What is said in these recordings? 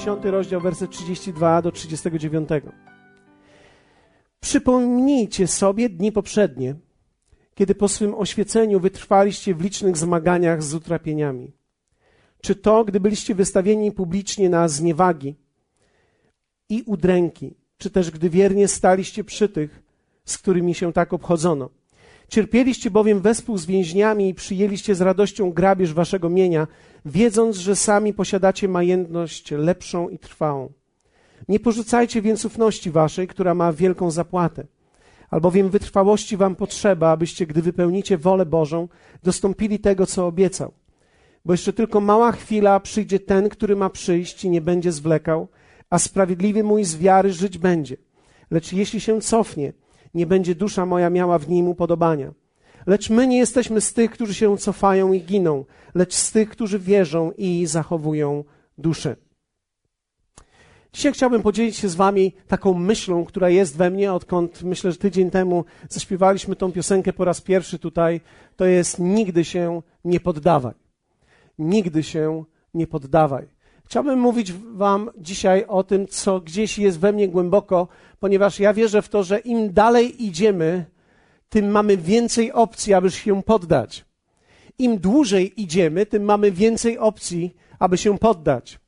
10 rozdział, werset 32 do 39. Przypomnijcie sobie dni poprzednie, kiedy po swym oświeceniu wytrwaliście w licznych zmaganiach z utrapieniami. Czy to, gdy byliście wystawieni publicznie na zniewagi i udręki, czy też gdy wiernie staliście przy tych, z którymi się tak obchodzono. Cierpieliście bowiem wespół z więźniami i przyjęliście z radością grabież waszego mienia, wiedząc, że sami posiadacie majętność lepszą i trwałą. Nie porzucajcie więc ufności waszej, która ma wielką zapłatę, albowiem wytrwałości wam potrzeba, abyście, gdy wypełnicie wolę Bożą, dostąpili tego, co obiecał. Bo jeszcze tylko mała chwila przyjdzie ten, który ma przyjść i nie będzie zwlekał, a sprawiedliwy mój z wiary żyć będzie. Lecz jeśli się cofnie, nie będzie dusza moja miała w nim upodobania. Lecz my nie jesteśmy z tych, którzy się cofają i giną, lecz z tych, którzy wierzą i zachowują duszę. Dzisiaj chciałbym podzielić się z Wami taką myślą, która jest we mnie, odkąd myślę, że tydzień temu zaśpiewaliśmy tą piosenkę po raz pierwszy tutaj. To jest nigdy się nie poddawaj. Nigdy się nie poddawaj. Chciałbym mówić Wam dzisiaj o tym, co gdzieś jest we mnie głęboko, ponieważ ja wierzę w to, że im dalej idziemy, tym mamy więcej opcji, aby się poddać. Im dłużej idziemy, tym mamy więcej opcji, aby się poddać.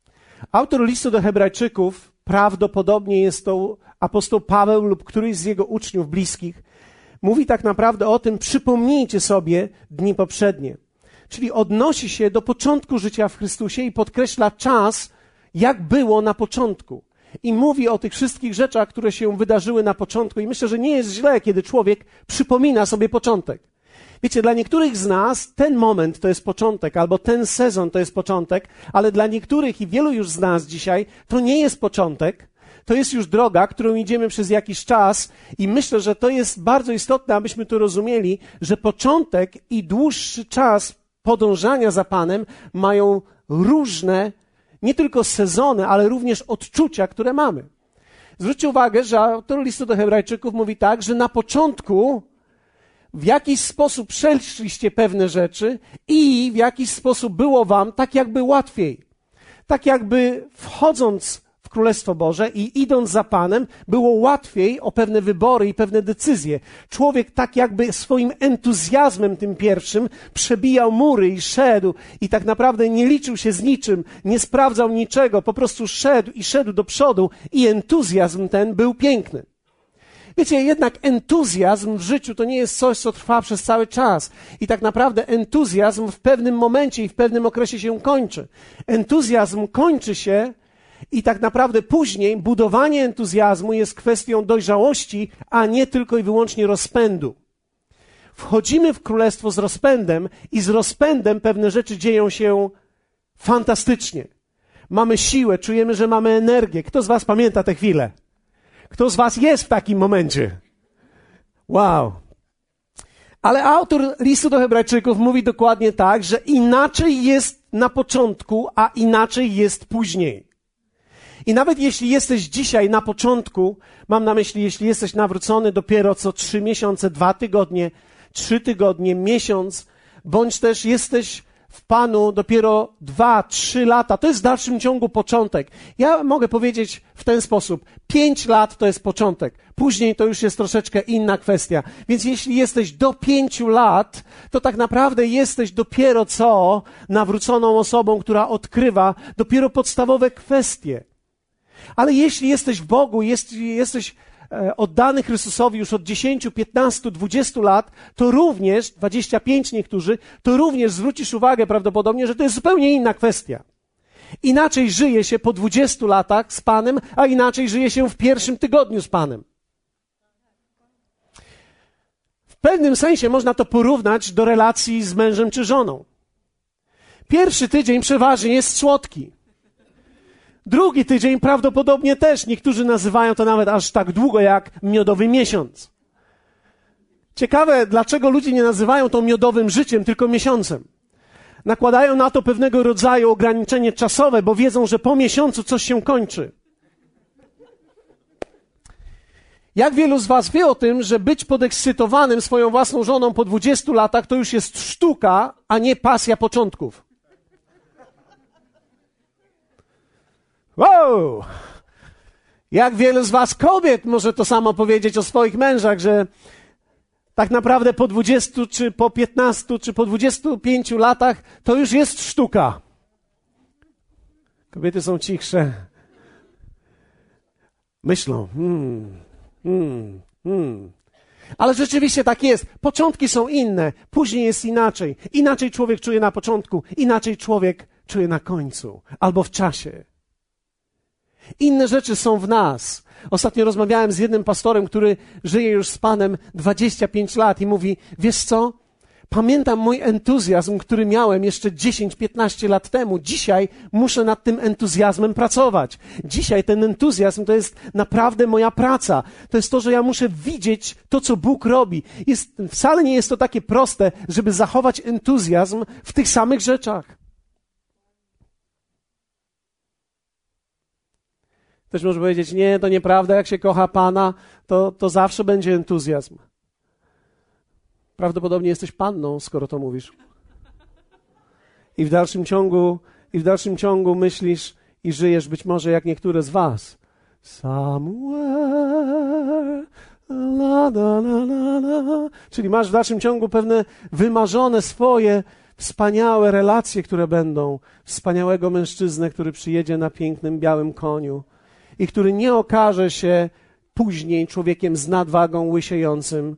Autor listu do Hebrajczyków prawdopodobnie jest to apostoł Paweł lub któryś z jego uczniów bliskich. Mówi tak naprawdę o tym, przypomnijcie sobie dni poprzednie. Czyli odnosi się do początku życia w Chrystusie i podkreśla czas, jak było na początku. I mówi o tych wszystkich rzeczach, które się wydarzyły na początku. I myślę, że nie jest źle, kiedy człowiek przypomina sobie początek. Wiecie, dla niektórych z nas ten moment to jest początek, albo ten sezon to jest początek, ale dla niektórych i wielu już z nas dzisiaj to nie jest początek, to jest już droga, którą idziemy przez jakiś czas i myślę, że to jest bardzo istotne, abyśmy to rozumieli, że początek i dłuższy czas podążania za Panem mają różne, nie tylko sezony, ale również odczucia, które mamy. Zwróćcie uwagę, że autor listu do Hebrajczyków mówi tak, że na początku w jakiś sposób przeszliście pewne rzeczy i w jakiś sposób było wam tak jakby łatwiej. Tak jakby wchodząc Królestwo Boże i idąc za Panem, było łatwiej o pewne wybory i pewne decyzje. Człowiek tak jakby swoim entuzjazmem tym pierwszym przebijał mury i szedł i tak naprawdę nie liczył się z niczym, nie sprawdzał niczego, po prostu szedł i szedł do przodu i entuzjazm ten był piękny. Wiecie, jednak entuzjazm w życiu to nie jest coś, co trwa przez cały czas. I tak naprawdę entuzjazm w pewnym momencie i w pewnym okresie się kończy. Entuzjazm kończy się i tak naprawdę później budowanie entuzjazmu jest kwestią dojrzałości, a nie tylko i wyłącznie rozpędu. Wchodzimy w królestwo z rozpędem i z rozpędem pewne rzeczy dzieją się fantastycznie. Mamy siłę, czujemy, że mamy energię. Kto z Was pamięta te chwile? Kto z Was jest w takim momencie? Wow. Ale autor listu do Hebrajczyków mówi dokładnie tak, że inaczej jest na początku, a inaczej jest później. I nawet jeśli jesteś dzisiaj na początku, mam na myśli, jeśli jesteś nawrócony dopiero co trzy miesiące, dwa tygodnie, trzy tygodnie, miesiąc, bądź też jesteś w Panu dopiero dwa, trzy lata. To jest w dalszym ciągu początek. Ja mogę powiedzieć w ten sposób. Pięć lat to jest początek. Później to już jest troszeczkę inna kwestia. Więc jeśli jesteś do pięciu lat, to tak naprawdę jesteś dopiero co nawróconą osobą, która odkrywa dopiero podstawowe kwestie. Ale jeśli jesteś w Bogu, jest, jesteś E, oddany Chrystusowi już od 10, 15, 20 lat, to również, 25 niektórzy, to również zwrócisz uwagę prawdopodobnie, że to jest zupełnie inna kwestia. Inaczej żyje się po 20 latach z Panem, a inaczej żyje się w pierwszym tygodniu z Panem. W pewnym sensie można to porównać do relacji z mężem czy żoną. Pierwszy tydzień przeważnie jest słodki. Drugi tydzień prawdopodobnie też. Niektórzy nazywają to nawet aż tak długo jak miodowy miesiąc. Ciekawe, dlaczego ludzie nie nazywają to miodowym życiem, tylko miesiącem. Nakładają na to pewnego rodzaju ograniczenie czasowe, bo wiedzą, że po miesiącu coś się kończy. Jak wielu z Was wie o tym, że być podekscytowanym swoją własną żoną po 20 latach to już jest sztuka, a nie pasja początków? Wow! Jak wielu z Was kobiet może to samo powiedzieć o swoich mężach, że tak naprawdę po 20, czy po 15, czy po 25 latach to już jest sztuka. Kobiety są cichsze. Myślą, hmm, hmm, hmm. Ale rzeczywiście tak jest. Początki są inne, później jest inaczej. Inaczej człowiek czuje na początku, inaczej człowiek czuje na końcu albo w czasie. Inne rzeczy są w nas. Ostatnio rozmawiałem z jednym pastorem, który żyje już z Panem 25 lat i mówi: Wiesz co? Pamiętam mój entuzjazm, który miałem jeszcze 10-15 lat temu. Dzisiaj muszę nad tym entuzjazmem pracować. Dzisiaj ten entuzjazm to jest naprawdę moja praca. To jest to, że ja muszę widzieć to, co Bóg robi. Jest, wcale nie jest to takie proste, żeby zachować entuzjazm w tych samych rzeczach. Ktoś może powiedzieć, nie, to nieprawda, jak się kocha Pana, to, to zawsze będzie entuzjazm. Prawdopodobnie jesteś panną, skoro to mówisz. I w dalszym ciągu, i w dalszym ciągu myślisz i żyjesz być może jak niektóre z was. Somewhere, la, la, la. Czyli masz w dalszym ciągu pewne wymarzone swoje wspaniałe relacje, które będą, wspaniałego mężczyznę, który przyjedzie na pięknym białym koniu i który nie okaże się później człowiekiem z nadwagą łysiejącym.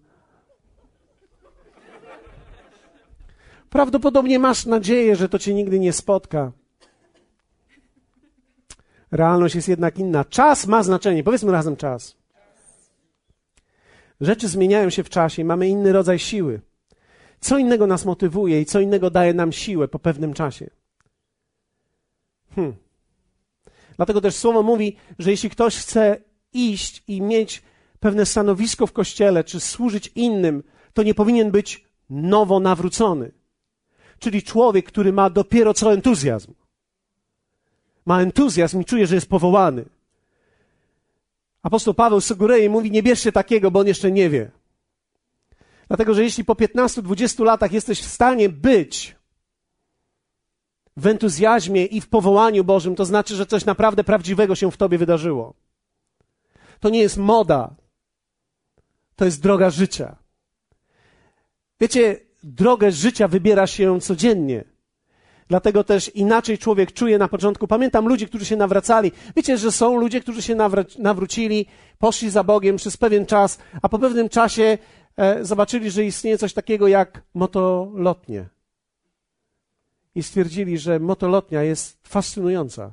Prawdopodobnie masz nadzieję, że to cię nigdy nie spotka. Realność jest jednak inna. Czas ma znaczenie. Powiedzmy razem czas. Rzeczy zmieniają się w czasie i mamy inny rodzaj siły. Co innego nas motywuje i co innego daje nam siłę po pewnym czasie. Hmm. Dlatego też słowo mówi, że jeśli ktoś chce iść i mieć pewne stanowisko w kościele, czy służyć innym, to nie powinien być nowo nawrócony. Czyli człowiek, który ma dopiero co entuzjazm. Ma entuzjazm i czuje, że jest powołany. Apostoł Paweł sugeruje i mówi: Nie bierzcie takiego, bo on jeszcze nie wie. Dlatego, że jeśli po 15-20 latach jesteś w stanie być w entuzjazmie i w powołaniu Bożym, to znaczy, że coś naprawdę prawdziwego się w tobie wydarzyło. To nie jest moda. To jest droga życia. Wiecie, drogę życia wybiera się codziennie. Dlatego też inaczej człowiek czuje na początku. Pamiętam ludzi, którzy się nawracali. Wiecie, że są ludzie, którzy się nawrócili, poszli za Bogiem przez pewien czas, a po pewnym czasie e, zobaczyli, że istnieje coś takiego jak motolotnie stwierdzili, że motolotnia jest fascynująca.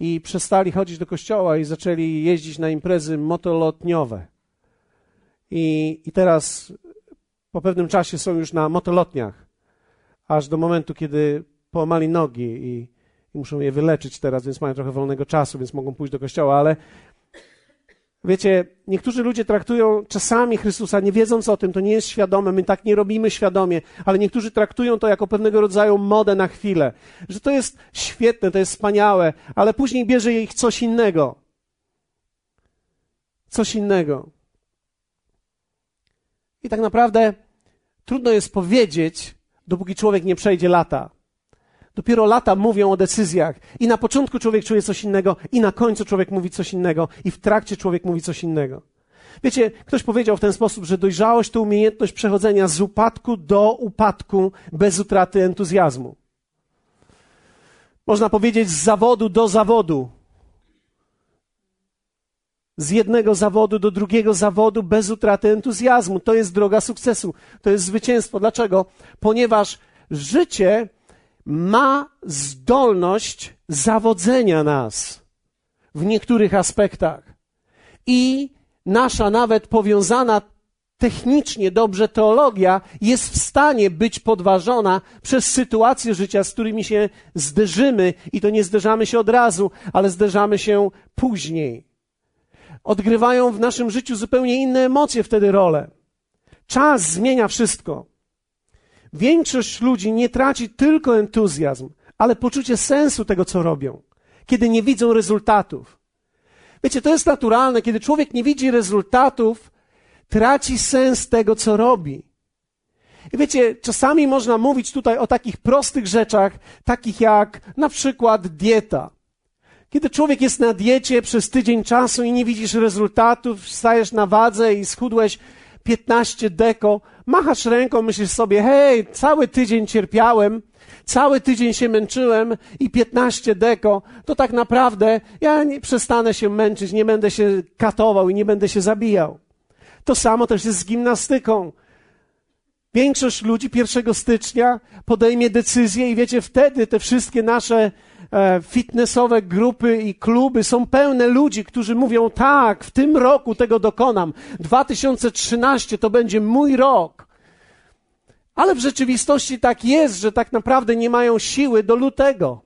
I przestali chodzić do kościoła i zaczęli jeździć na imprezy motolotniowe. I, I teraz po pewnym czasie są już na motolotniach, aż do momentu, kiedy połamali nogi i, i muszą je wyleczyć teraz, więc mają trochę wolnego czasu, więc mogą pójść do kościoła, ale Wiecie, niektórzy ludzie traktują czasami Chrystusa, nie wiedząc o tym, to nie jest świadome, my tak nie robimy świadomie, ale niektórzy traktują to jako pewnego rodzaju modę na chwilę, że to jest świetne, to jest wspaniałe, ale później bierze ich coś innego. Coś innego. I tak naprawdę trudno jest powiedzieć, dopóki człowiek nie przejdzie lata. Dopiero lata mówią o decyzjach. I na początku człowiek czuje coś innego, i na końcu człowiek mówi coś innego, i w trakcie człowiek mówi coś innego. Wiecie, ktoś powiedział w ten sposób, że dojrzałość to umiejętność przechodzenia z upadku do upadku bez utraty entuzjazmu. Można powiedzieć z zawodu do zawodu. Z jednego zawodu do drugiego zawodu bez utraty entuzjazmu. To jest droga sukcesu. To jest zwycięstwo. Dlaczego? Ponieważ życie ma zdolność zawodzenia nas w niektórych aspektach. I nasza nawet powiązana technicznie dobrze teologia jest w stanie być podważona przez sytuacje życia, z którymi się zderzymy i to nie zderzamy się od razu, ale zderzamy się później. Odgrywają w naszym życiu zupełnie inne emocje wtedy rolę. Czas zmienia wszystko. Większość ludzi nie traci tylko entuzjazm, ale poczucie sensu tego, co robią, kiedy nie widzą rezultatów. Wiecie, to jest naturalne, kiedy człowiek nie widzi rezultatów, traci sens tego, co robi. I wiecie, czasami można mówić tutaj o takich prostych rzeczach, takich jak na przykład dieta. Kiedy człowiek jest na diecie przez tydzień czasu i nie widzisz rezultatów, stajesz na wadze i schudłeś 15 deko, machasz ręką, myślisz sobie, hej, cały tydzień cierpiałem, cały tydzień się męczyłem i 15 deko, to tak naprawdę ja nie przestanę się męczyć, nie będę się katował i nie będę się zabijał. To samo też jest z gimnastyką. Większość ludzi 1 stycznia podejmie decyzję i wiecie, wtedy te wszystkie nasze fitnessowe grupy i kluby są pełne ludzi, którzy mówią tak, w tym roku tego dokonam. 2013 to będzie mój rok. Ale w rzeczywistości tak jest, że tak naprawdę nie mają siły do lutego.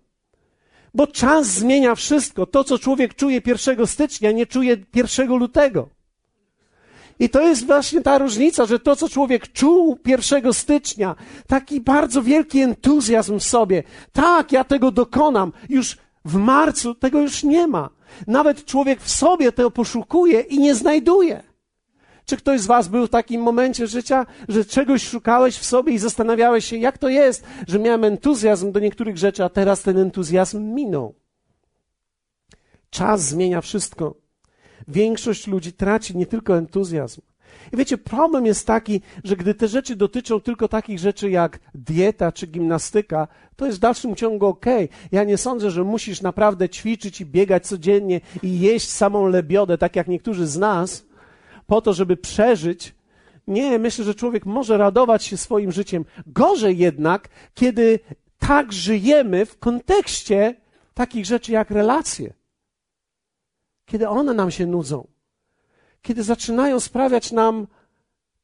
Bo czas zmienia wszystko. To, co człowiek czuje 1 stycznia, nie czuje 1 lutego. I to jest właśnie ta różnica, że to, co człowiek czuł 1 stycznia, taki bardzo wielki entuzjazm w sobie, tak, ja tego dokonam, już w marcu tego już nie ma. Nawet człowiek w sobie to poszukuje i nie znajduje. Czy ktoś z Was był w takim momencie życia, że czegoś szukałeś w sobie i zastanawiałeś się, jak to jest, że miałem entuzjazm do niektórych rzeczy, a teraz ten entuzjazm minął? Czas zmienia wszystko. Większość ludzi traci nie tylko entuzjazm. I wiecie, problem jest taki, że gdy te rzeczy dotyczą tylko takich rzeczy jak dieta czy gimnastyka, to jest w dalszym ciągu ok. Ja nie sądzę, że musisz naprawdę ćwiczyć i biegać codziennie i jeść samą lebiodę, tak jak niektórzy z nas, po to, żeby przeżyć. Nie, myślę, że człowiek może radować się swoim życiem. Gorzej jednak, kiedy tak żyjemy w kontekście takich rzeczy jak relacje kiedy one nam się nudzą, kiedy zaczynają sprawiać nam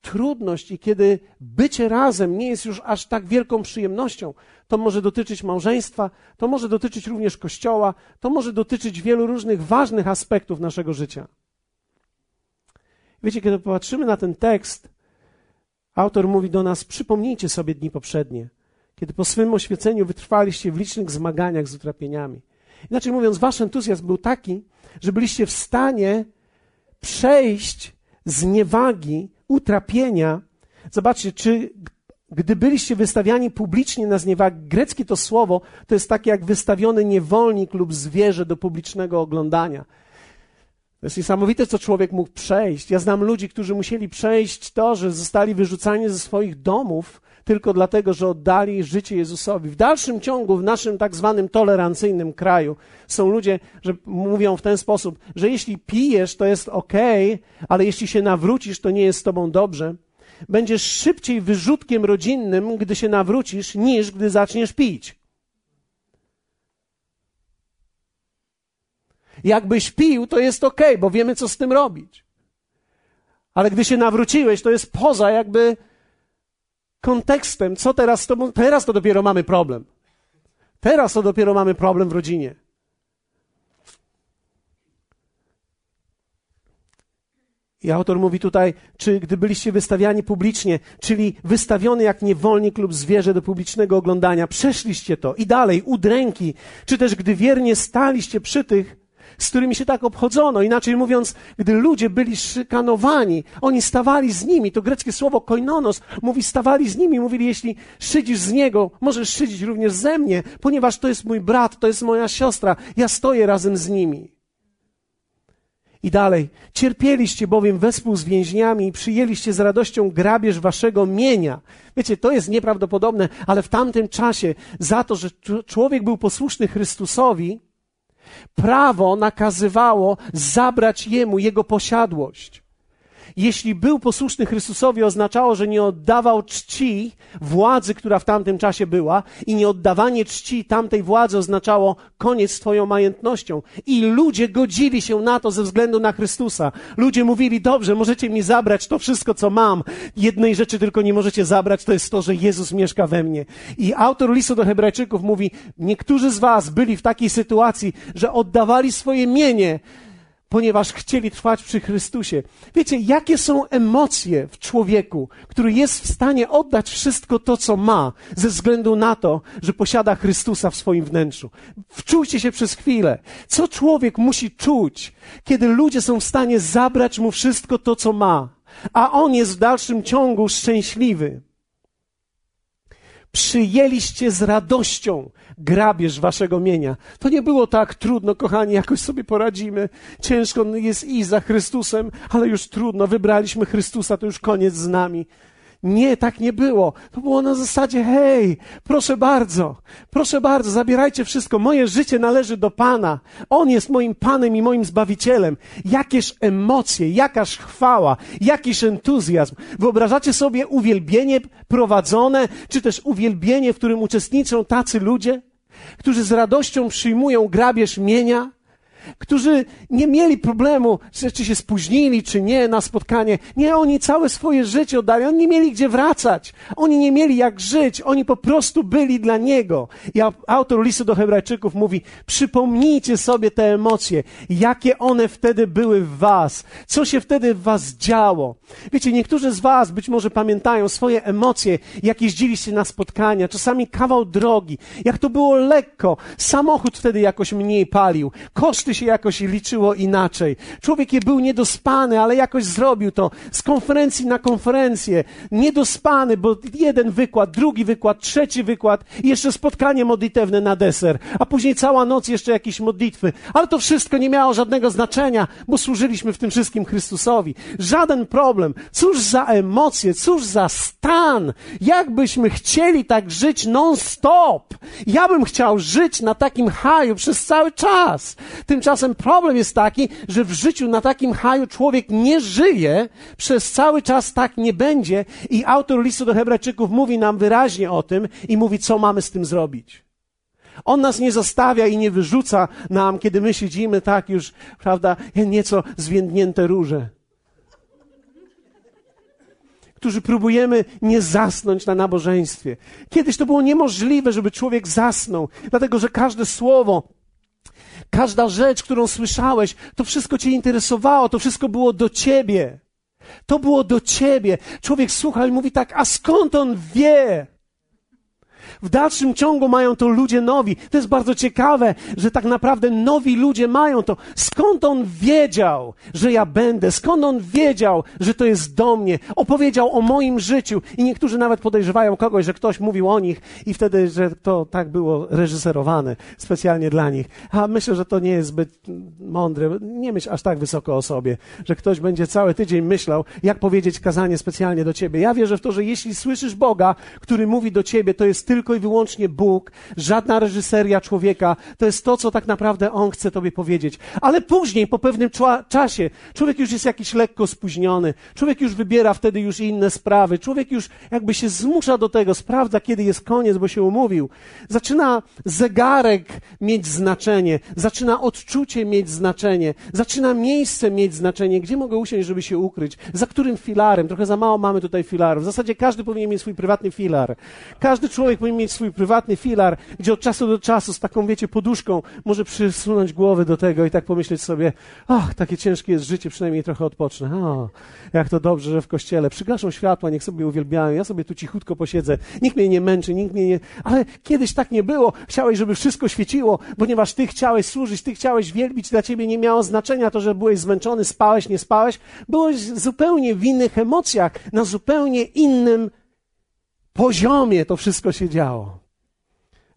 trudność i kiedy bycie razem nie jest już aż tak wielką przyjemnością, to może dotyczyć małżeństwa, to może dotyczyć również kościoła, to może dotyczyć wielu różnych ważnych aspektów naszego życia. Wiecie, kiedy popatrzymy na ten tekst, autor mówi do nas: przypomnijcie sobie dni poprzednie, kiedy po swym oświeceniu wytrwaliście w licznych zmaganiach z utrapieniami. Inaczej mówiąc, wasz entuzjazm był taki, że byliście w stanie przejść z niewagi, utrapienia. Zobaczcie, czy gdy byliście wystawiani publicznie na zniewagę, greckie to słowo to jest takie jak wystawiony niewolnik lub zwierzę do publicznego oglądania. To jest niesamowite, co człowiek mógł przejść. Ja znam ludzi, którzy musieli przejść to, że zostali wyrzucani ze swoich domów tylko dlatego, że oddali życie Jezusowi. W dalszym ciągu, w naszym tak zwanym tolerancyjnym kraju, są ludzie, że mówią w ten sposób, że jeśli pijesz, to jest ok, ale jeśli się nawrócisz, to nie jest z tobą dobrze. Będziesz szybciej wyrzutkiem rodzinnym, gdy się nawrócisz, niż gdy zaczniesz pić. Jakbyś pił, to jest ok, bo wiemy, co z tym robić. Ale gdy się nawróciłeś, to jest poza jakby kontekstem, co teraz tobą, teraz to dopiero mamy problem. Teraz to dopiero mamy problem w rodzinie. I autor mówi tutaj, czy gdy byliście wystawiani publicznie, czyli wystawiony jak niewolnik lub zwierzę do publicznego oglądania, przeszliście to i dalej, udręki, czy też gdy wiernie staliście przy tych, z którymi się tak obchodzono. Inaczej mówiąc, gdy ludzie byli szykanowani, oni stawali z nimi. To greckie słowo koinonos mówi stawali z nimi. Mówili, jeśli szydzisz z niego, możesz szydzić również ze mnie, ponieważ to jest mój brat, to jest moja siostra. Ja stoję razem z nimi. I dalej, cierpieliście bowiem wespół z więźniami i przyjęliście z radością grabież waszego mienia. Wiecie, to jest nieprawdopodobne, ale w tamtym czasie za to, że człowiek był posłuszny Chrystusowi, Prawo nakazywało zabrać jemu jego posiadłość. Jeśli był posłuszny Chrystusowi, oznaczało, że nie oddawał czci władzy, która w tamtym czasie była, i nieoddawanie czci tamtej władzy oznaczało koniec z Twoją majętnością. I ludzie godzili się na to ze względu na Chrystusa. Ludzie mówili: Dobrze, możecie mi zabrać to wszystko, co mam. Jednej rzeczy tylko nie możecie zabrać, to jest to, że Jezus mieszka we mnie. I autor listu do Hebrajczyków mówi: Niektórzy z Was byli w takiej sytuacji, że oddawali swoje mienie ponieważ chcieli trwać przy Chrystusie. Wiecie, jakie są emocje w człowieku, który jest w stanie oddać wszystko to, co ma, ze względu na to, że posiada Chrystusa w swoim wnętrzu. Wczujcie się przez chwilę. Co człowiek musi czuć, kiedy ludzie są w stanie zabrać mu wszystko to, co ma, a on jest w dalszym ciągu szczęśliwy. przyjęliście z radością grabież waszego mienia. To nie było tak trudno, kochani, jakoś sobie poradzimy. Ciężko jest iść za Chrystusem, ale już trudno. Wybraliśmy Chrystusa, to już koniec z nami. Nie, tak nie było. To było na zasadzie, hej, proszę bardzo, proszę bardzo, zabierajcie wszystko. Moje życie należy do Pana. On jest moim Panem i moim Zbawicielem. Jakież emocje, jakaż chwała, jakiś entuzjazm. Wyobrażacie sobie uwielbienie prowadzone, czy też uwielbienie, w którym uczestniczą tacy ludzie, którzy z radością przyjmują grabież mienia? Którzy nie mieli problemu, czy się spóźnili, czy nie na spotkanie. Nie, oni całe swoje życie oddali, oni nie mieli gdzie wracać, oni nie mieli jak żyć, oni po prostu byli dla Niego. I autor listu do Hebrajczyków mówi, przypomnijcie sobie te emocje, jakie one wtedy były w Was, co się wtedy w Was działo. Wiecie, niektórzy z Was być może pamiętają swoje emocje, jak jeździliście na spotkania, czasami kawał drogi, jak to było lekko, samochód wtedy jakoś mniej palił, koszty się jakoś liczyło inaczej. Człowiek je był niedospany, ale jakoś zrobił to z konferencji na konferencję. Niedospany, bo jeden wykład, drugi wykład, trzeci wykład i jeszcze spotkanie modlitewne na deser, a później cała noc jeszcze jakieś modlitwy. Ale to wszystko nie miało żadnego znaczenia, bo służyliśmy w tym wszystkim Chrystusowi. Żaden problem. Cóż za emocje, cóż za stan. Jakbyśmy chcieli tak żyć non-stop. Ja bym chciał żyć na takim haju przez cały czas. Tym Tymczasem problem jest taki, że w życiu na takim haju człowiek nie żyje, przez cały czas tak nie będzie i autor listu do Hebrajczyków mówi nam wyraźnie o tym i mówi, co mamy z tym zrobić. On nas nie zostawia i nie wyrzuca nam, kiedy my siedzimy tak już, prawda, nieco zwiędnięte róże którzy próbujemy nie zasnąć na nabożeństwie. Kiedyś to było niemożliwe, żeby człowiek zasnął, dlatego że każde słowo Każda rzecz, którą słyszałeś, to wszystko cię interesowało, to wszystko było do ciebie. To było do ciebie. Człowiek słucha i mówi tak, a skąd on wie? W dalszym ciągu mają to ludzie nowi. To jest bardzo ciekawe, że tak naprawdę nowi ludzie mają to. Skąd on wiedział, że ja będę? Skąd on wiedział, że to jest do mnie? Opowiedział o moim życiu i niektórzy nawet podejrzewają kogoś, że ktoś mówił o nich i wtedy, że to tak było reżyserowane specjalnie dla nich. A myślę, że to nie jest zbyt mądre. Nie myśl aż tak wysoko o sobie, że ktoś będzie cały tydzień myślał, jak powiedzieć kazanie specjalnie do ciebie. Ja wierzę w to, że jeśli słyszysz Boga, który mówi do ciebie, to jest tylko i wyłącznie Bóg, żadna reżyseria człowieka. To jest to, co tak naprawdę On chce Tobie powiedzieć. Ale później, po pewnym czasie, człowiek już jest jakiś lekko spóźniony. Człowiek już wybiera wtedy już inne sprawy. Człowiek już jakby się zmusza do tego, sprawdza, kiedy jest koniec, bo się umówił. Zaczyna zegarek mieć znaczenie. Zaczyna odczucie mieć znaczenie. Zaczyna miejsce mieć znaczenie. Gdzie mogę usiąść, żeby się ukryć? Za którym filarem? Trochę za mało mamy tutaj filarów. W zasadzie każdy powinien mieć swój prywatny filar. Każdy człowiek powinien mieć swój prywatny filar, gdzie od czasu do czasu z taką, wiecie, poduszką może przysunąć głowy do tego i tak pomyśleć sobie, ach, takie ciężkie jest życie, przynajmniej trochę odpocznę. O, jak to dobrze, że w kościele przygaszą światła, niech sobie uwielbiają, ja sobie tu cichutko posiedzę, nikt mnie nie męczy, nikt mnie nie... Ale kiedyś tak nie było. Chciałeś, żeby wszystko świeciło, ponieważ ty chciałeś służyć, ty chciałeś wielbić, dla ciebie nie miało znaczenia to, że byłeś zmęczony, spałeś, nie spałeś. Byłeś zupełnie w innych emocjach, na zupełnie innym poziomie to wszystko się działo.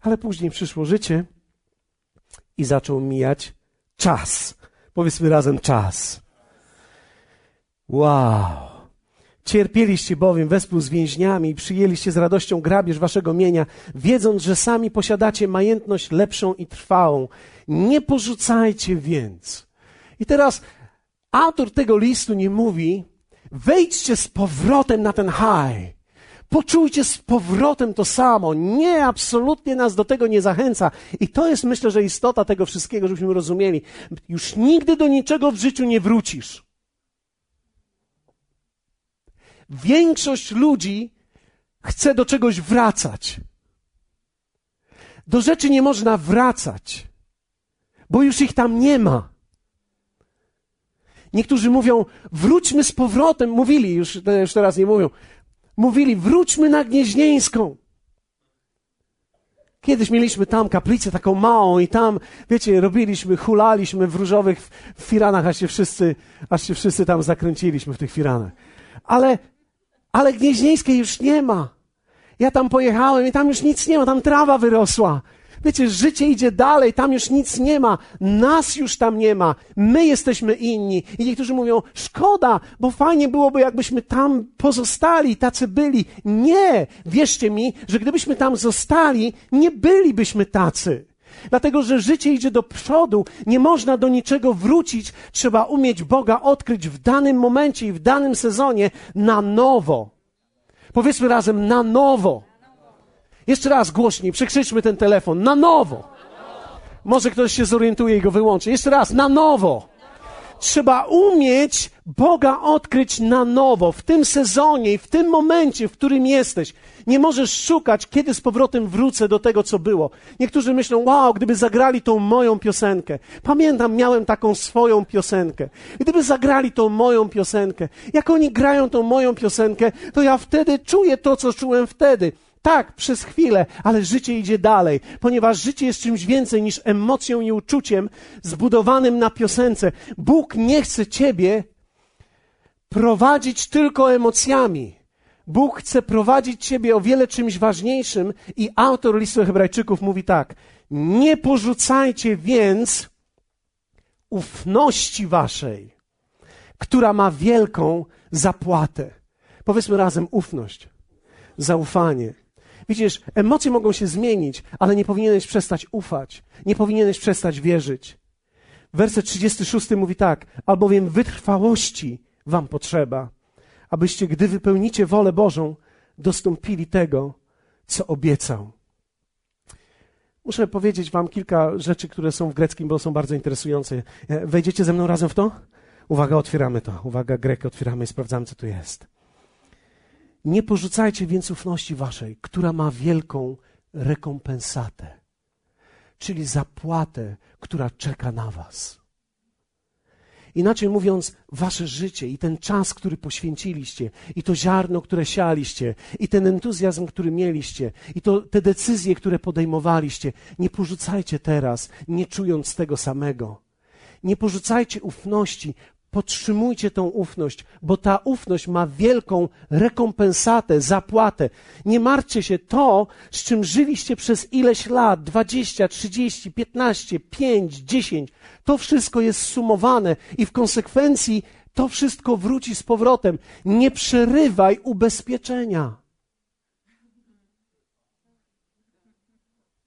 Ale później przyszło życie i zaczął mijać czas. Powiedzmy razem czas. Wow. Cierpieliście bowiem wespół z więźniami i przyjęliście z radością grabież waszego mienia, wiedząc, że sami posiadacie majętność lepszą i trwałą. Nie porzucajcie więc. I teraz autor tego listu nie mówi, wejdźcie z powrotem na ten high. Poczujcie z powrotem to samo. Nie, absolutnie nas do tego nie zachęca. I to jest, myślę, że istota tego wszystkiego, żebyśmy rozumieli. Już nigdy do niczego w życiu nie wrócisz. Większość ludzi chce do czegoś wracać. Do rzeczy nie można wracać, bo już ich tam nie ma. Niektórzy mówią, wróćmy z powrotem. Mówili, już, już teraz nie mówią, mówili, wróćmy na Gnieźnieńską. Kiedyś mieliśmy tam kaplicę taką małą i tam, wiecie, robiliśmy, hulaliśmy w różowych firanach, aż się wszyscy, aż się wszyscy tam zakręciliśmy w tych firanach. Ale, ale Gnieźnieńskiej już nie ma. Ja tam pojechałem i tam już nic nie ma, tam trawa wyrosła. Wiecie, życie idzie dalej, tam już nic nie ma, nas już tam nie ma, my jesteśmy inni. I niektórzy mówią, szkoda, bo fajnie byłoby, jakbyśmy tam pozostali, tacy byli. Nie, wierzcie mi, że gdybyśmy tam zostali, nie bylibyśmy tacy. Dlatego, że życie idzie do przodu, nie można do niczego wrócić, trzeba umieć Boga odkryć w danym momencie i w danym sezonie na nowo. Powiedzmy razem, na nowo. Jeszcze raz głośniej, przekrzyczmy ten telefon. Na nowo. Może ktoś się zorientuje i go wyłączy. Jeszcze raz, na nowo. Trzeba umieć Boga odkryć na nowo, w tym sezonie i w tym momencie, w którym jesteś. Nie możesz szukać, kiedy z powrotem wrócę do tego, co było. Niektórzy myślą, wow, gdyby zagrali tą moją piosenkę. Pamiętam, miałem taką swoją piosenkę. Gdyby zagrali tą moją piosenkę. Jak oni grają tą moją piosenkę, to ja wtedy czuję to, co czułem wtedy. Tak, przez chwilę, ale życie idzie dalej, ponieważ życie jest czymś więcej niż emocją i uczuciem zbudowanym na piosence. Bóg nie chce ciebie prowadzić tylko emocjami. Bóg chce prowadzić ciebie o wiele czymś ważniejszym i autor listu Hebrajczyków mówi tak: Nie porzucajcie więc ufności waszej, która ma wielką zapłatę. Powiedzmy razem ufność, zaufanie. Widzisz, emocje mogą się zmienić, ale nie powinieneś przestać ufać, nie powinieneś przestać wierzyć. Werset 36 mówi tak: albowiem wytrwałości wam potrzeba, abyście, gdy wypełnicie wolę Bożą, dostąpili tego, co obiecał. Muszę powiedzieć Wam kilka rzeczy, które są w greckim, bo są bardzo interesujące. E, wejdziecie ze mną razem w to? Uwaga, otwieramy to. Uwaga, grek, otwieramy i sprawdzamy, co tu jest. Nie porzucajcie więc ufności Waszej, która ma wielką rekompensatę, czyli zapłatę, która czeka na Was. Inaczej mówiąc, wasze życie i ten czas, który poświęciliście, i to ziarno, które sialiście, i ten entuzjazm, który mieliście, i to, te decyzje, które podejmowaliście, nie porzucajcie teraz, nie czując tego samego. Nie porzucajcie ufności, Podtrzymujcie tą ufność, bo ta ufność ma wielką rekompensatę, zapłatę. Nie martwcie się to, z czym żyliście przez ileś lat 20, 30, 15, 5, 10. To wszystko jest sumowane i w konsekwencji to wszystko wróci z powrotem. Nie przerywaj ubezpieczenia.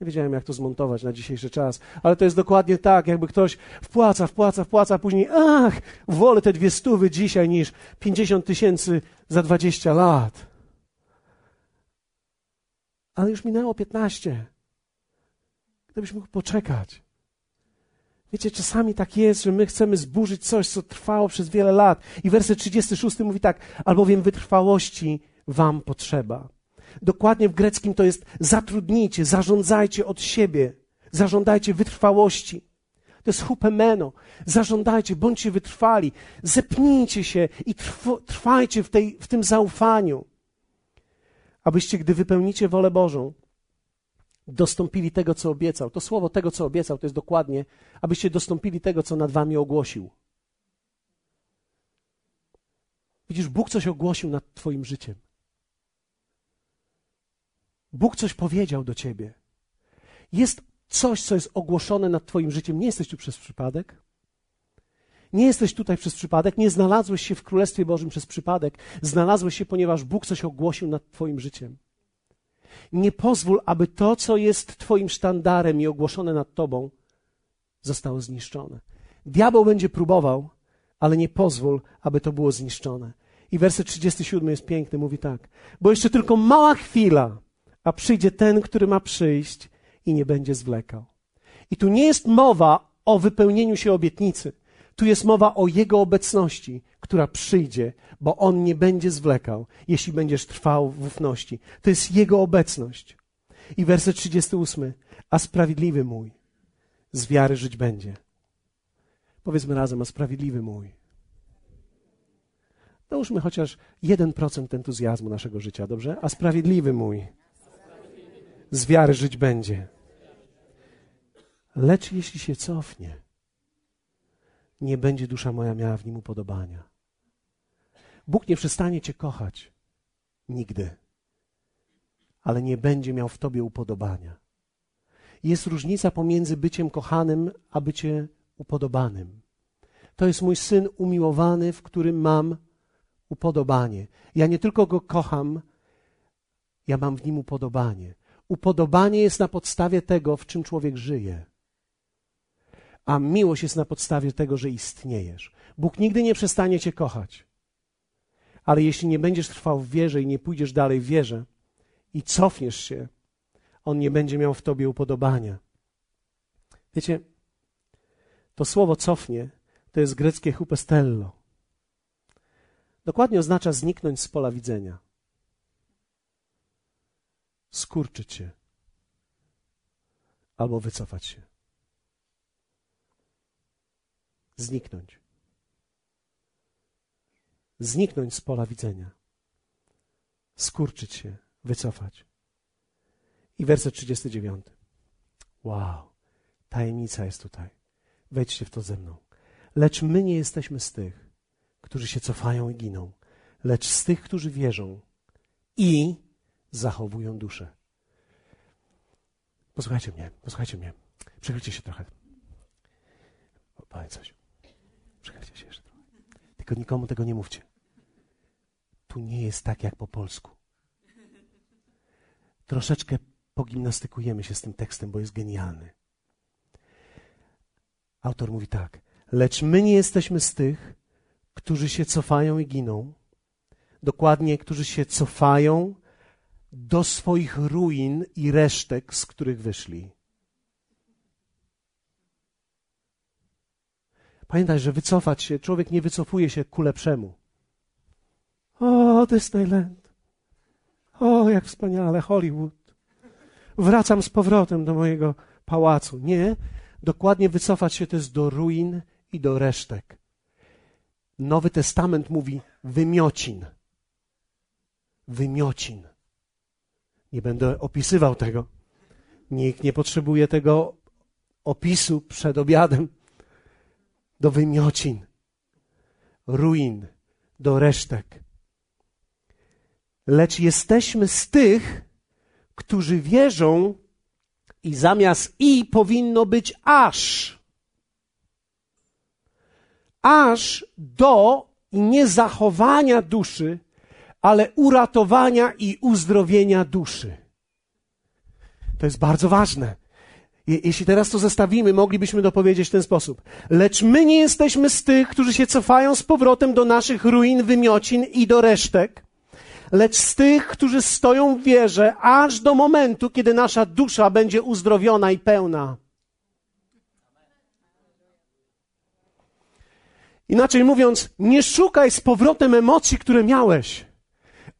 Nie wiedziałem, jak to zmontować na dzisiejszy czas, ale to jest dokładnie tak, jakby ktoś wpłaca, wpłaca, wpłaca, a później, ach, wolę te dwie stówy dzisiaj niż pięćdziesiąt tysięcy za dwadzieścia lat. Ale już minęło piętnaście. Gdybyś mógł poczekać. Wiecie, czasami tak jest, że my chcemy zburzyć coś, co trwało przez wiele lat. I werset 36 mówi tak, albowiem wytrwałości wam potrzeba. Dokładnie w greckim to jest zatrudnijcie, zarządzajcie od siebie, zażądajcie wytrwałości. To jest hupemeno. Zażądajcie, bądźcie wytrwali, zepnijcie się i trwajcie w, tej, w tym zaufaniu, abyście, gdy wypełnicie wolę Bożą, dostąpili tego, co obiecał. To słowo tego, co obiecał, to jest dokładnie, abyście dostąpili tego, co nad wami ogłosił. Widzisz, Bóg coś ogłosił nad Twoim życiem. Bóg coś powiedział do ciebie. Jest coś, co jest ogłoszone nad Twoim życiem. Nie jesteś tu przez przypadek. Nie jesteś tutaj przez przypadek, nie znalazłeś się w Królestwie Bożym przez przypadek. Znalazłeś się, ponieważ Bóg coś ogłosił nad Twoim życiem. Nie pozwól, aby to, co jest Twoim sztandarem i ogłoszone nad Tobą, zostało zniszczone. Diabeł będzie próbował, ale nie pozwól, aby to było zniszczone. I werset 37 jest piękny, mówi tak. Bo jeszcze tylko mała chwila, a przyjdzie ten, który ma przyjść i nie będzie zwlekał. I tu nie jest mowa o wypełnieniu się obietnicy. Tu jest mowa o Jego obecności, która przyjdzie, bo On nie będzie zwlekał, jeśli będziesz trwał w ufności. To jest Jego obecność. I werset 38. A sprawiedliwy mój z wiary żyć będzie. Powiedzmy razem, a sprawiedliwy mój. Dołóżmy chociaż 1% entuzjazmu naszego życia, dobrze? A sprawiedliwy mój z wiary żyć będzie. Lecz jeśli się cofnie, nie będzie dusza moja miała w nim upodobania. Bóg nie przestanie cię kochać. Nigdy. ale nie będzie miał w tobie upodobania. Jest różnica pomiędzy byciem kochanym a byciem upodobanym. To jest mój syn umiłowany, w którym mam upodobanie. Ja nie tylko go kocham, ja mam w nim upodobanie. Upodobanie jest na podstawie tego, w czym człowiek żyje. A miłość jest na podstawie tego, że istniejesz. Bóg nigdy nie przestanie cię kochać. Ale jeśli nie będziesz trwał w wierze i nie pójdziesz dalej w wierze i cofniesz się, On nie będzie miał w tobie upodobania. Wiecie, to słowo cofnie to jest greckie hupestello. Dokładnie oznacza zniknąć z pola widzenia. Skurczyć się. Albo wycofać się. Zniknąć. Zniknąć z pola widzenia. Skurczyć się, wycofać. I werset 39. Wow, tajemnica jest tutaj. Wejdźcie w to ze mną. Lecz my nie jesteśmy z tych, którzy się cofają i giną, lecz z tych, którzy wierzą i zachowują duszę. Posłuchajcie mnie, posłuchajcie mnie. Przechylcie się trochę. Powiem coś. Przechylcie się jeszcze trochę. Tylko nikomu tego nie mówcie. Tu nie jest tak jak po polsku. Troszeczkę pogimnastykujemy się z tym tekstem, bo jest genialny. Autor mówi tak: Lecz my nie jesteśmy z tych, którzy się cofają i giną. Dokładnie, którzy się cofają do swoich ruin i resztek, z których wyszli. Pamiętaj, że wycofać się, człowiek nie wycofuje się ku lepszemu. O, Disneyland. O, jak wspaniale, Hollywood. Wracam z powrotem do mojego pałacu. Nie, dokładnie wycofać się to jest do ruin i do resztek. Nowy Testament mówi wymiocin. Wymiocin. Nie będę opisywał tego. Nikt nie potrzebuje tego opisu przed obiadem. Do wymiocin, ruin, do resztek. Lecz jesteśmy z tych, którzy wierzą, i zamiast i powinno być aż aż do niezachowania duszy, ale uratowania i uzdrowienia duszy. To jest bardzo ważne. Jeśli teraz to zestawimy, moglibyśmy dopowiedzieć w ten sposób. Lecz my nie jesteśmy z tych, którzy się cofają z powrotem do naszych ruin, wymiocin i do resztek, lecz z tych, którzy stoją w wierze aż do momentu, kiedy nasza dusza będzie uzdrowiona i pełna. Inaczej mówiąc, nie szukaj z powrotem emocji, które miałeś,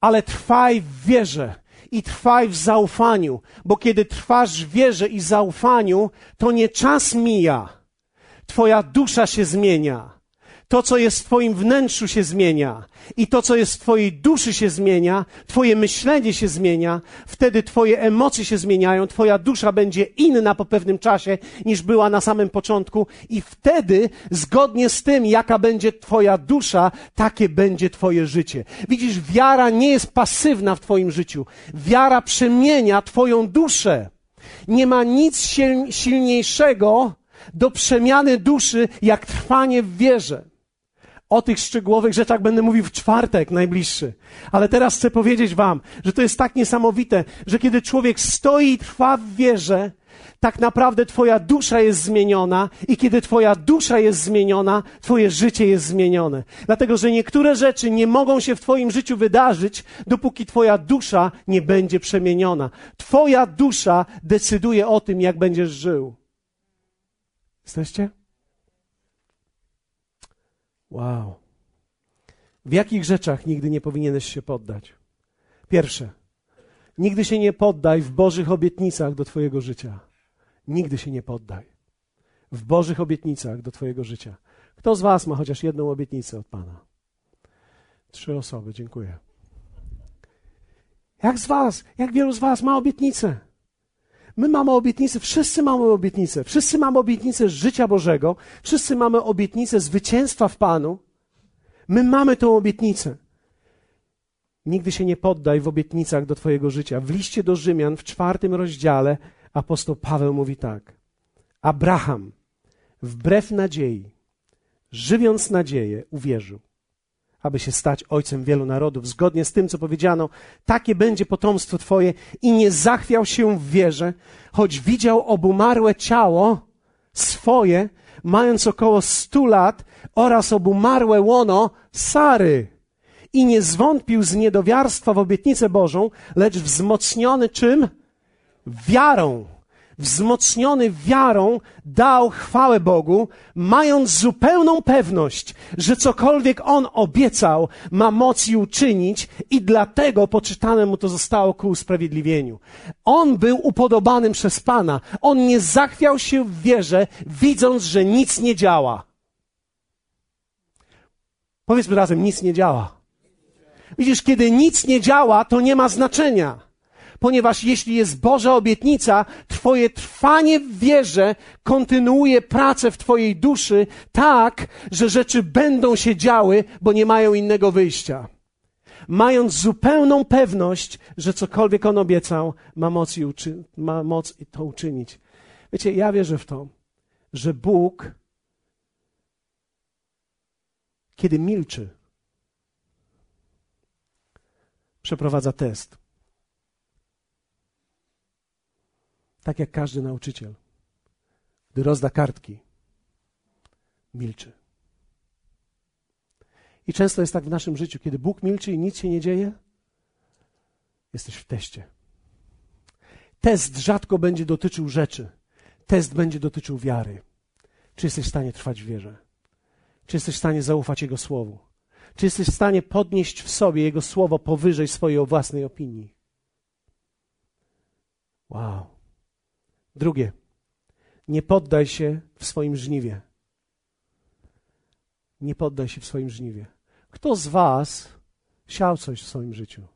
ale trwaj w wierze i trwaj w zaufaniu, bo kiedy trwasz w wierze i zaufaniu, to nie czas mija, Twoja dusza się zmienia. To, co jest w Twoim wnętrzu, się zmienia. I to, co jest w Twojej duszy, się zmienia. Twoje myślenie się zmienia. Wtedy Twoje emocje się zmieniają. Twoja dusza będzie inna po pewnym czasie, niż była na samym początku. I wtedy, zgodnie z tym, jaka będzie Twoja dusza, takie będzie Twoje życie. Widzisz, wiara nie jest pasywna w Twoim życiu. Wiara przemienia Twoją duszę. Nie ma nic silniejszego do przemiany duszy, jak trwanie w wierze. O tych szczegółowych rzeczach będę mówił w czwartek najbliższy. Ale teraz chcę powiedzieć Wam, że to jest tak niesamowite, że kiedy człowiek stoi i trwa w wierze, tak naprawdę Twoja dusza jest zmieniona i kiedy Twoja dusza jest zmieniona, Twoje życie jest zmienione. Dlatego, że niektóre rzeczy nie mogą się w Twoim życiu wydarzyć, dopóki Twoja dusza nie będzie przemieniona. Twoja dusza decyduje o tym, jak będziesz żył. Jesteście? Wow. W jakich rzeczach nigdy nie powinieneś się poddać? Pierwsze, nigdy się nie poddaj w Bożych obietnicach do Twojego życia. Nigdy się nie poddaj. W Bożych obietnicach do Twojego życia. Kto z Was ma chociaż jedną obietnicę od Pana? Trzy osoby, dziękuję. Jak z Was, jak wielu z Was ma obietnicę? My mamy obietnicę, wszyscy mamy obietnicę. Wszyscy mamy obietnicę życia Bożego. Wszyscy mamy obietnicę zwycięstwa w Panu. My mamy tą obietnicę. Nigdy się nie poddaj w obietnicach do Twojego życia. W liście do Rzymian w czwartym rozdziale apostoł Paweł mówi tak. Abraham, wbrew nadziei, żywiąc nadzieję, uwierzył, aby się stać ojcem wielu narodów, zgodnie z tym, co powiedziano, takie będzie potomstwo Twoje i nie zachwiał się w wierze, choć widział obumarłe ciało swoje, mając około stu lat oraz obumarłe łono Sary. I nie zwątpił z niedowiarstwa w obietnicę Bożą, lecz wzmocniony czym? Wiarą wzmocniony wiarą, dał chwałę Bogu, mając zupełną pewność, że cokolwiek On obiecał, ma moc i uczynić i dlatego poczytane mu to zostało ku usprawiedliwieniu. On był upodobanym przez Pana. On nie zachwiał się w wierze, widząc, że nic nie działa. Powiedzmy razem, nic nie działa. Widzisz, kiedy nic nie działa, to nie ma znaczenia ponieważ jeśli jest Boża obietnica, Twoje trwanie w wierze kontynuuje pracę w Twojej duszy tak, że rzeczy będą się działy, bo nie mają innego wyjścia. Mając zupełną pewność, że cokolwiek On obiecał, ma moc, i uczy- ma moc to uczynić. Wiecie, ja wierzę w to, że Bóg, kiedy milczy, przeprowadza test. Tak jak każdy nauczyciel. Gdy rozda kartki, milczy. I często jest tak w naszym życiu, kiedy Bóg milczy i nic się nie dzieje, jesteś w teście. Test rzadko będzie dotyczył rzeczy. Test będzie dotyczył wiary. Czy jesteś w stanie trwać w wierze? Czy jesteś w stanie zaufać Jego słowu? Czy jesteś w stanie podnieść w sobie Jego słowo powyżej swojej własnej opinii? Wow. Drugie, nie poddaj się w swoim żniwie. Nie poddaj się w swoim żniwie. Kto z Was siał coś w swoim życiu?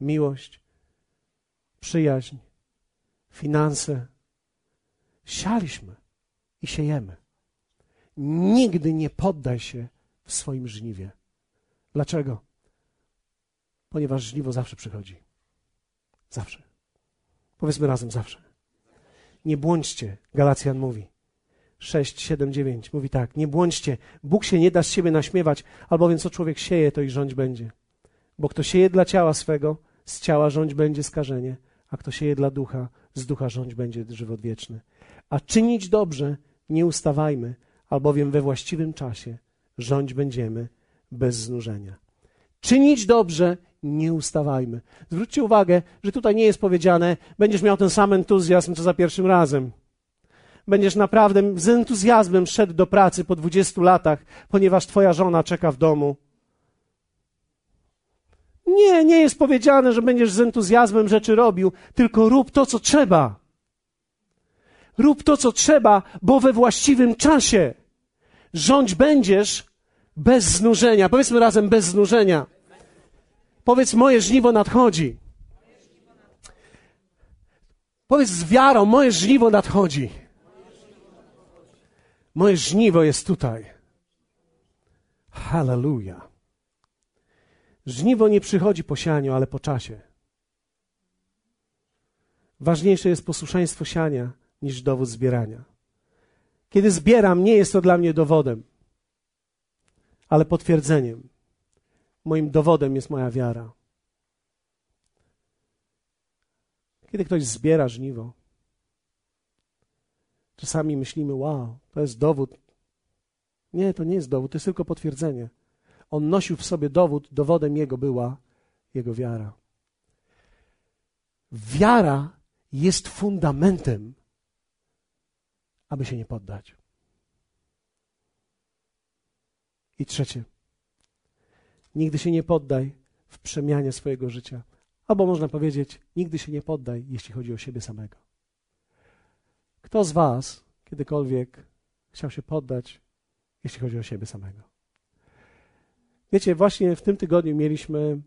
Miłość, przyjaźń, finanse. Sialiśmy i siejemy. Nigdy nie poddaj się w swoim żniwie. Dlaczego? Ponieważ żniwo zawsze przychodzi. Zawsze. Powiedzmy razem zawsze. Nie błądźcie, Galacjan mówi. 6, 7, 9 mówi tak. Nie błądźcie, Bóg się nie da z siebie naśmiewać, albowiem co człowiek sieje, to i rządź będzie. Bo kto sieje dla ciała swego, z ciała rządź będzie skażenie, a kto sieje dla ducha, z ducha rządź będzie żywot wieczny. A czynić dobrze nie ustawajmy, albowiem we właściwym czasie rządź będziemy bez znużenia. Czynić dobrze nie ustawajmy. Zwróćcie uwagę, że tutaj nie jest powiedziane, będziesz miał ten sam entuzjazm, co za pierwszym razem. Będziesz naprawdę z entuzjazmem szedł do pracy po 20 latach, ponieważ twoja żona czeka w domu. Nie, nie jest powiedziane, że będziesz z entuzjazmem rzeczy robił, tylko rób to, co trzeba. Rób to, co trzeba, bo we właściwym czasie rządź będziesz bez znużenia. Powiedzmy razem bez znużenia. Powiedz, moje żniwo nadchodzi. Powiedz z wiarą, moje żniwo nadchodzi. Moje żniwo jest tutaj. Hallelujah. Żniwo nie przychodzi po sianiu, ale po czasie. Ważniejsze jest posłuszeństwo siania niż dowód zbierania. Kiedy zbieram, nie jest to dla mnie dowodem, ale potwierdzeniem. Moim dowodem jest moja wiara. Kiedy ktoś zbiera żniwo, czasami myślimy, wow, to jest dowód. Nie, to nie jest dowód, to jest tylko potwierdzenie. On nosił w sobie dowód, dowodem jego była jego wiara. Wiara jest fundamentem, aby się nie poddać. I trzecie. Nigdy się nie poddaj w przemianie swojego życia. Albo można powiedzieć, nigdy się nie poddaj, jeśli chodzi o siebie samego. Kto z Was kiedykolwiek chciał się poddać, jeśli chodzi o siebie samego? Wiecie, właśnie w tym tygodniu mieliśmy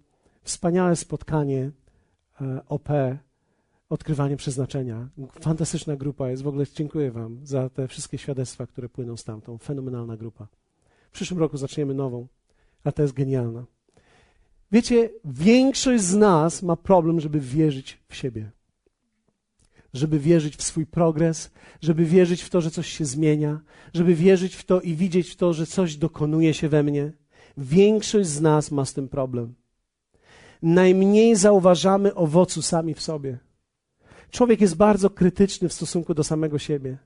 wspaniałe spotkanie e, OP, odkrywanie przeznaczenia. Fantastyczna grupa jest. W ogóle dziękuję Wam za te wszystkie świadectwa, które płyną stamtąd. Fenomenalna grupa. W przyszłym roku zaczniemy nową a to jest genialna. Wiecie, większość z nas ma problem, żeby wierzyć w siebie. Żeby wierzyć w swój progres, żeby wierzyć w to, że coś się zmienia, żeby wierzyć w to i widzieć w to, że coś dokonuje się we mnie. Większość z nas ma z tym problem. Najmniej zauważamy owocu sami w sobie. Człowiek jest bardzo krytyczny w stosunku do samego siebie.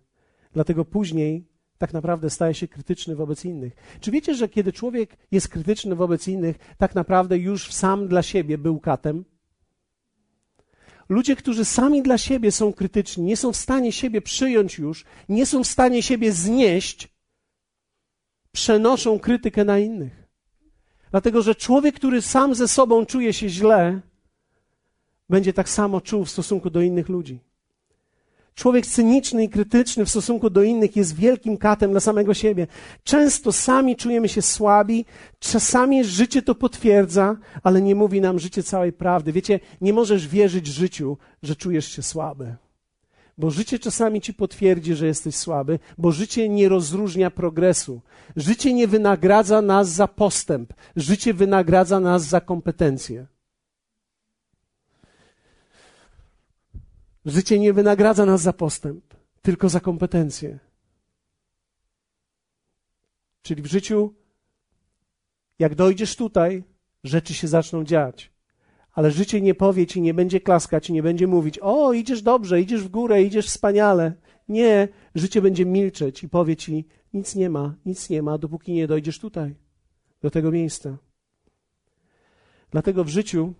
Dlatego później tak naprawdę staje się krytyczny wobec innych. Czy wiecie, że kiedy człowiek jest krytyczny wobec innych, tak naprawdę już sam dla siebie był katem? Ludzie, którzy sami dla siebie są krytyczni, nie są w stanie siebie przyjąć już, nie są w stanie siebie znieść, przenoszą krytykę na innych. Dlatego, że człowiek, który sam ze sobą czuje się źle, będzie tak samo czuł w stosunku do innych ludzi. Człowiek cyniczny i krytyczny w stosunku do innych jest wielkim katem dla samego siebie. Często sami czujemy się słabi, czasami życie to potwierdza, ale nie mówi nam życie całej prawdy. Wiecie, nie możesz wierzyć życiu, że czujesz się słaby. Bo życie czasami ci potwierdzi, że jesteś słaby, bo życie nie rozróżnia progresu. Życie nie wynagradza nas za postęp, życie wynagradza nas za kompetencje. Życie nie wynagradza nas za postęp, tylko za kompetencje. Czyli w życiu, jak dojdziesz tutaj, rzeczy się zaczną dziać. Ale życie nie powie ci, nie będzie klaskać, nie będzie mówić: O, idziesz dobrze, idziesz w górę, idziesz wspaniale. Nie, życie będzie milczeć i powie ci: Nic nie ma, nic nie ma, dopóki nie dojdziesz tutaj, do tego miejsca. Dlatego w życiu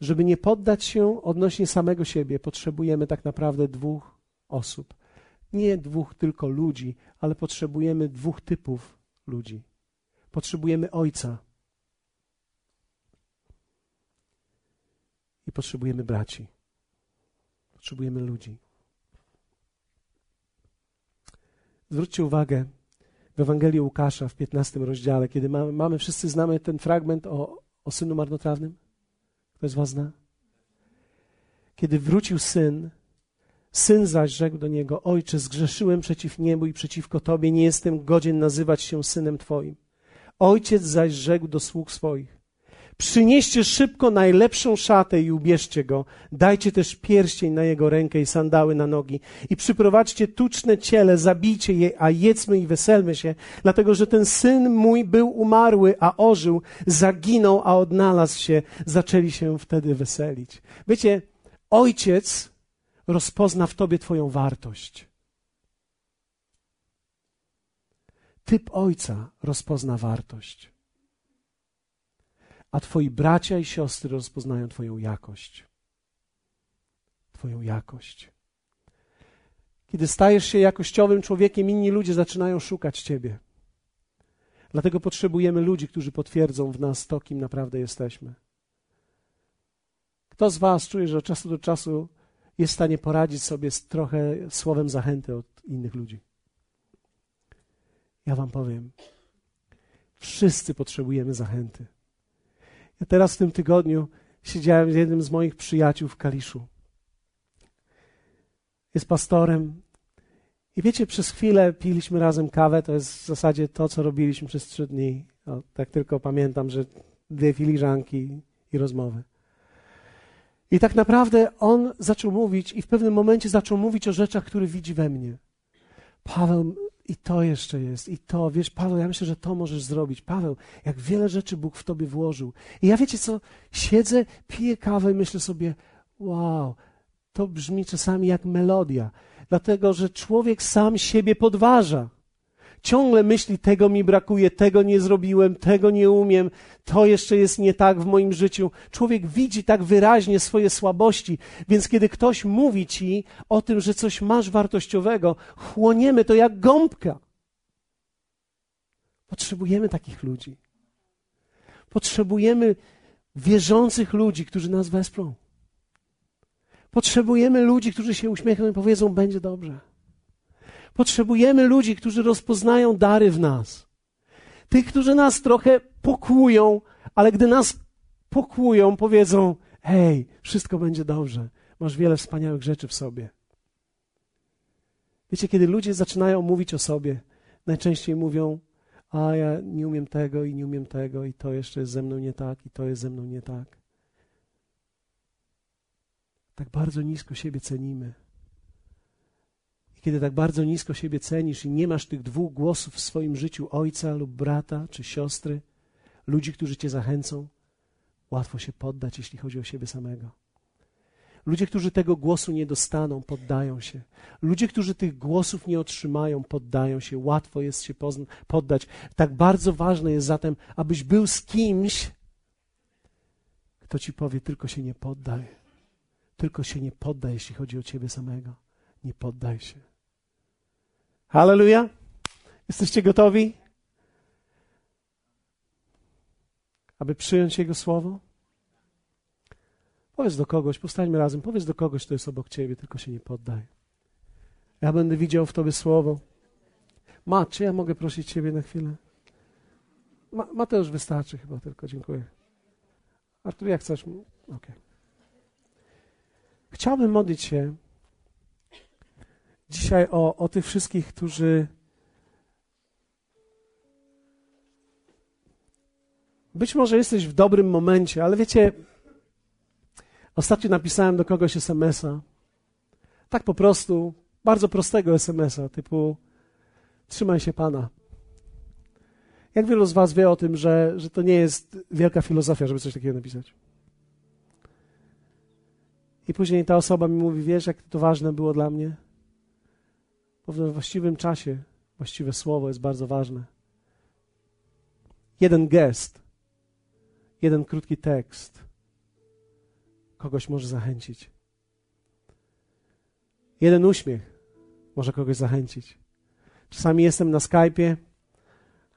żeby nie poddać się odnośnie samego siebie, potrzebujemy tak naprawdę dwóch osób. Nie dwóch tylko ludzi, ale potrzebujemy dwóch typów ludzi. Potrzebujemy ojca i potrzebujemy braci. Potrzebujemy ludzi. Zwróćcie uwagę w Ewangelii Łukasza w 15 rozdziale, kiedy mamy, wszyscy znamy ten fragment o, o synu marnotrawnym. Kto z was zna? Kiedy wrócił syn, syn zaś rzekł do niego: Ojcze, zgrzeszyłem przeciw niebu i przeciwko tobie, nie jestem godzien nazywać się synem twoim. Ojciec zaś rzekł do sług swoich: Przynieście szybko najlepszą szatę i ubierzcie go. Dajcie też pierścień na jego rękę i sandały na nogi. I przyprowadźcie tuczne ciele, zabijcie je, a jedzmy i weselmy się, dlatego że ten syn mój był umarły, a ożył, zaginął, a odnalazł się. Zaczęli się wtedy weselić. Wiecie, ojciec rozpozna w tobie twoją wartość. Typ ojca rozpozna wartość a Twoi bracia i siostry rozpoznają Twoją jakość. Twoją jakość. Kiedy stajesz się jakościowym człowiekiem, inni ludzie zaczynają szukać Ciebie. Dlatego potrzebujemy ludzi, którzy potwierdzą w nas to, kim naprawdę jesteśmy. Kto z Was czuje, że od czasu do czasu jest w stanie poradzić sobie z trochę słowem zachęty od innych ludzi? Ja Wam powiem, wszyscy potrzebujemy zachęty. Ja teraz w tym tygodniu siedziałem z jednym z moich przyjaciół w Kaliszu. Jest pastorem. I wiecie, przez chwilę piliśmy razem kawę. To jest w zasadzie to, co robiliśmy przez trzy dni. Tak tylko pamiętam, że dwie filiżanki i rozmowy. I tak naprawdę on zaczął mówić, i w pewnym momencie zaczął mówić o rzeczach, które widzi we mnie. Paweł, i to jeszcze jest, i to. Wiesz, Paweł, ja myślę, że to możesz zrobić. Paweł, jak wiele rzeczy Bóg w tobie włożył. I ja wiecie co, siedzę, piję kawę i myślę sobie, wow, to brzmi czasami jak melodia. Dlatego, że człowiek sam siebie podważa ciągle myśli, tego mi brakuje, tego nie zrobiłem, tego nie umiem, to jeszcze jest nie tak w moim życiu. Człowiek widzi tak wyraźnie swoje słabości, więc kiedy ktoś mówi ci o tym, że coś masz wartościowego, chłoniemy to jak gąbka. Potrzebujemy takich ludzi. Potrzebujemy wierzących ludzi, którzy nas wesprą. Potrzebujemy ludzi, którzy się uśmiechną i powiedzą: Będzie dobrze. Potrzebujemy ludzi, którzy rozpoznają dary w nas. Tych, którzy nas trochę pokłują, ale gdy nas pokłują, powiedzą: Hej, wszystko będzie dobrze. Masz wiele wspaniałych rzeczy w sobie. Wiecie, kiedy ludzie zaczynają mówić o sobie, najczęściej mówią: a ja nie umiem tego i nie umiem tego, i to jeszcze jest ze mną nie tak, i to jest ze mną nie tak. Tak bardzo nisko siebie cenimy. I kiedy tak bardzo nisko siebie cenisz i nie masz tych dwóch głosów w swoim życiu, ojca lub brata czy siostry, ludzi, którzy cię zachęcą, łatwo się poddać, jeśli chodzi o siebie samego. Ludzie, którzy tego głosu nie dostaną, poddają się. Ludzie, którzy tych głosów nie otrzymają, poddają się. Łatwo jest się poddać. Tak bardzo ważne jest zatem, abyś był z kimś, kto ci powie: tylko się nie poddaj. Tylko się nie poddaj, jeśli chodzi o ciebie samego. Nie poddaj się. Halleluja! Jesteście gotowi? Aby przyjąć Jego słowo? Powiedz do kogoś, powstańmy razem, powiedz do kogoś, kto jest obok ciebie, tylko się nie poddaj. Ja będę widział w tobie słowo. Ma, czy ja mogę prosić ciebie na chwilę? Ma, Mateusz wystarczy chyba tylko, dziękuję. Artur, jak chcesz? Okej. Okay. Chciałbym modlić się dzisiaj o, o tych wszystkich, którzy być może jesteś w dobrym momencie, ale wiecie, Ostatnio napisałem do kogoś SMS-a. Tak po prostu, bardzo prostego SMS-a, typu trzymaj się Pana. Jak wielu z Was wie o tym, że, że to nie jest wielka filozofia, żeby coś takiego napisać? I później ta osoba mi mówi, wiesz, jak to ważne było dla mnie? Bo w właściwym czasie właściwe słowo jest bardzo ważne. Jeden gest, jeden krótki tekst kogoś może zachęcić. Jeden uśmiech może kogoś zachęcić. Czasami jestem na Skype'ie,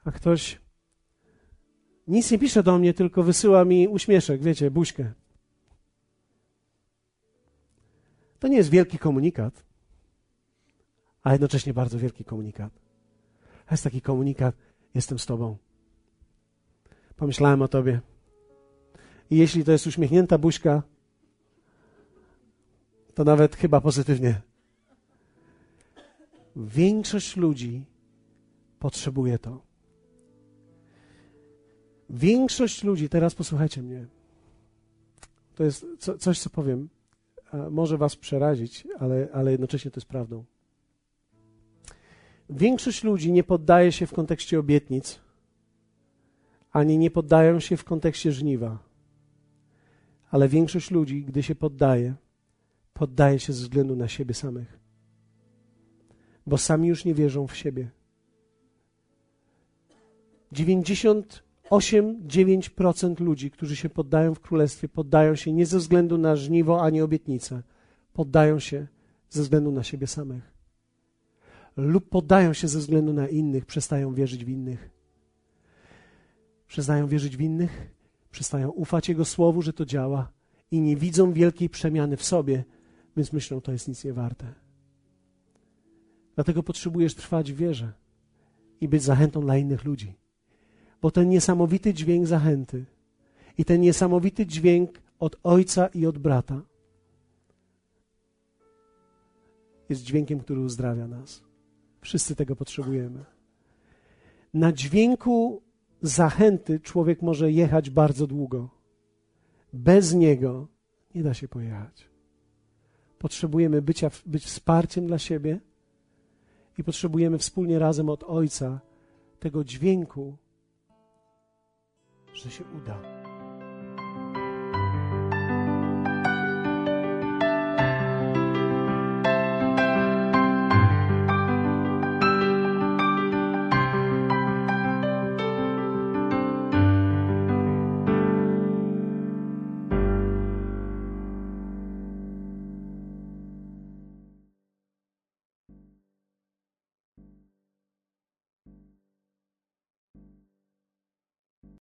a ktoś nic nie pisze do mnie, tylko wysyła mi uśmieszek, wiecie, buźkę. To nie jest wielki komunikat, a jednocześnie bardzo wielki komunikat. A jest taki komunikat, jestem z Tobą. Pomyślałem o Tobie. I jeśli to jest uśmiechnięta buźka, to nawet chyba pozytywnie. Większość ludzi potrzebuje to. Większość ludzi, teraz posłuchajcie mnie, to jest co, coś, co powiem, może Was przerazić, ale, ale jednocześnie to jest prawdą. Większość ludzi nie poddaje się w kontekście obietnic, ani nie poddają się w kontekście żniwa. Ale większość ludzi, gdy się poddaje, poddaje się ze względu na siebie samych, bo sami już nie wierzą w siebie. 98-9% ludzi, którzy się poddają w królestwie, poddają się nie ze względu na żniwo ani obietnicę, poddają się ze względu na siebie samych. Lub poddają się ze względu na innych, przestają wierzyć w innych. Przestają wierzyć w innych, przestają ufać Jego słowu, że to działa i nie widzą wielkiej przemiany w sobie, więc myślą, to jest nic nie warte. Dlatego potrzebujesz trwać w wierze i być zachętą dla innych ludzi. Bo ten niesamowity dźwięk zachęty i ten niesamowity dźwięk od ojca i od brata jest dźwiękiem, który uzdrawia nas. Wszyscy tego potrzebujemy. Na dźwięku zachęty człowiek może jechać bardzo długo. Bez niego nie da się pojechać. Potrzebujemy bycia, być wsparciem dla siebie i potrzebujemy wspólnie razem od Ojca tego dźwięku, że się uda.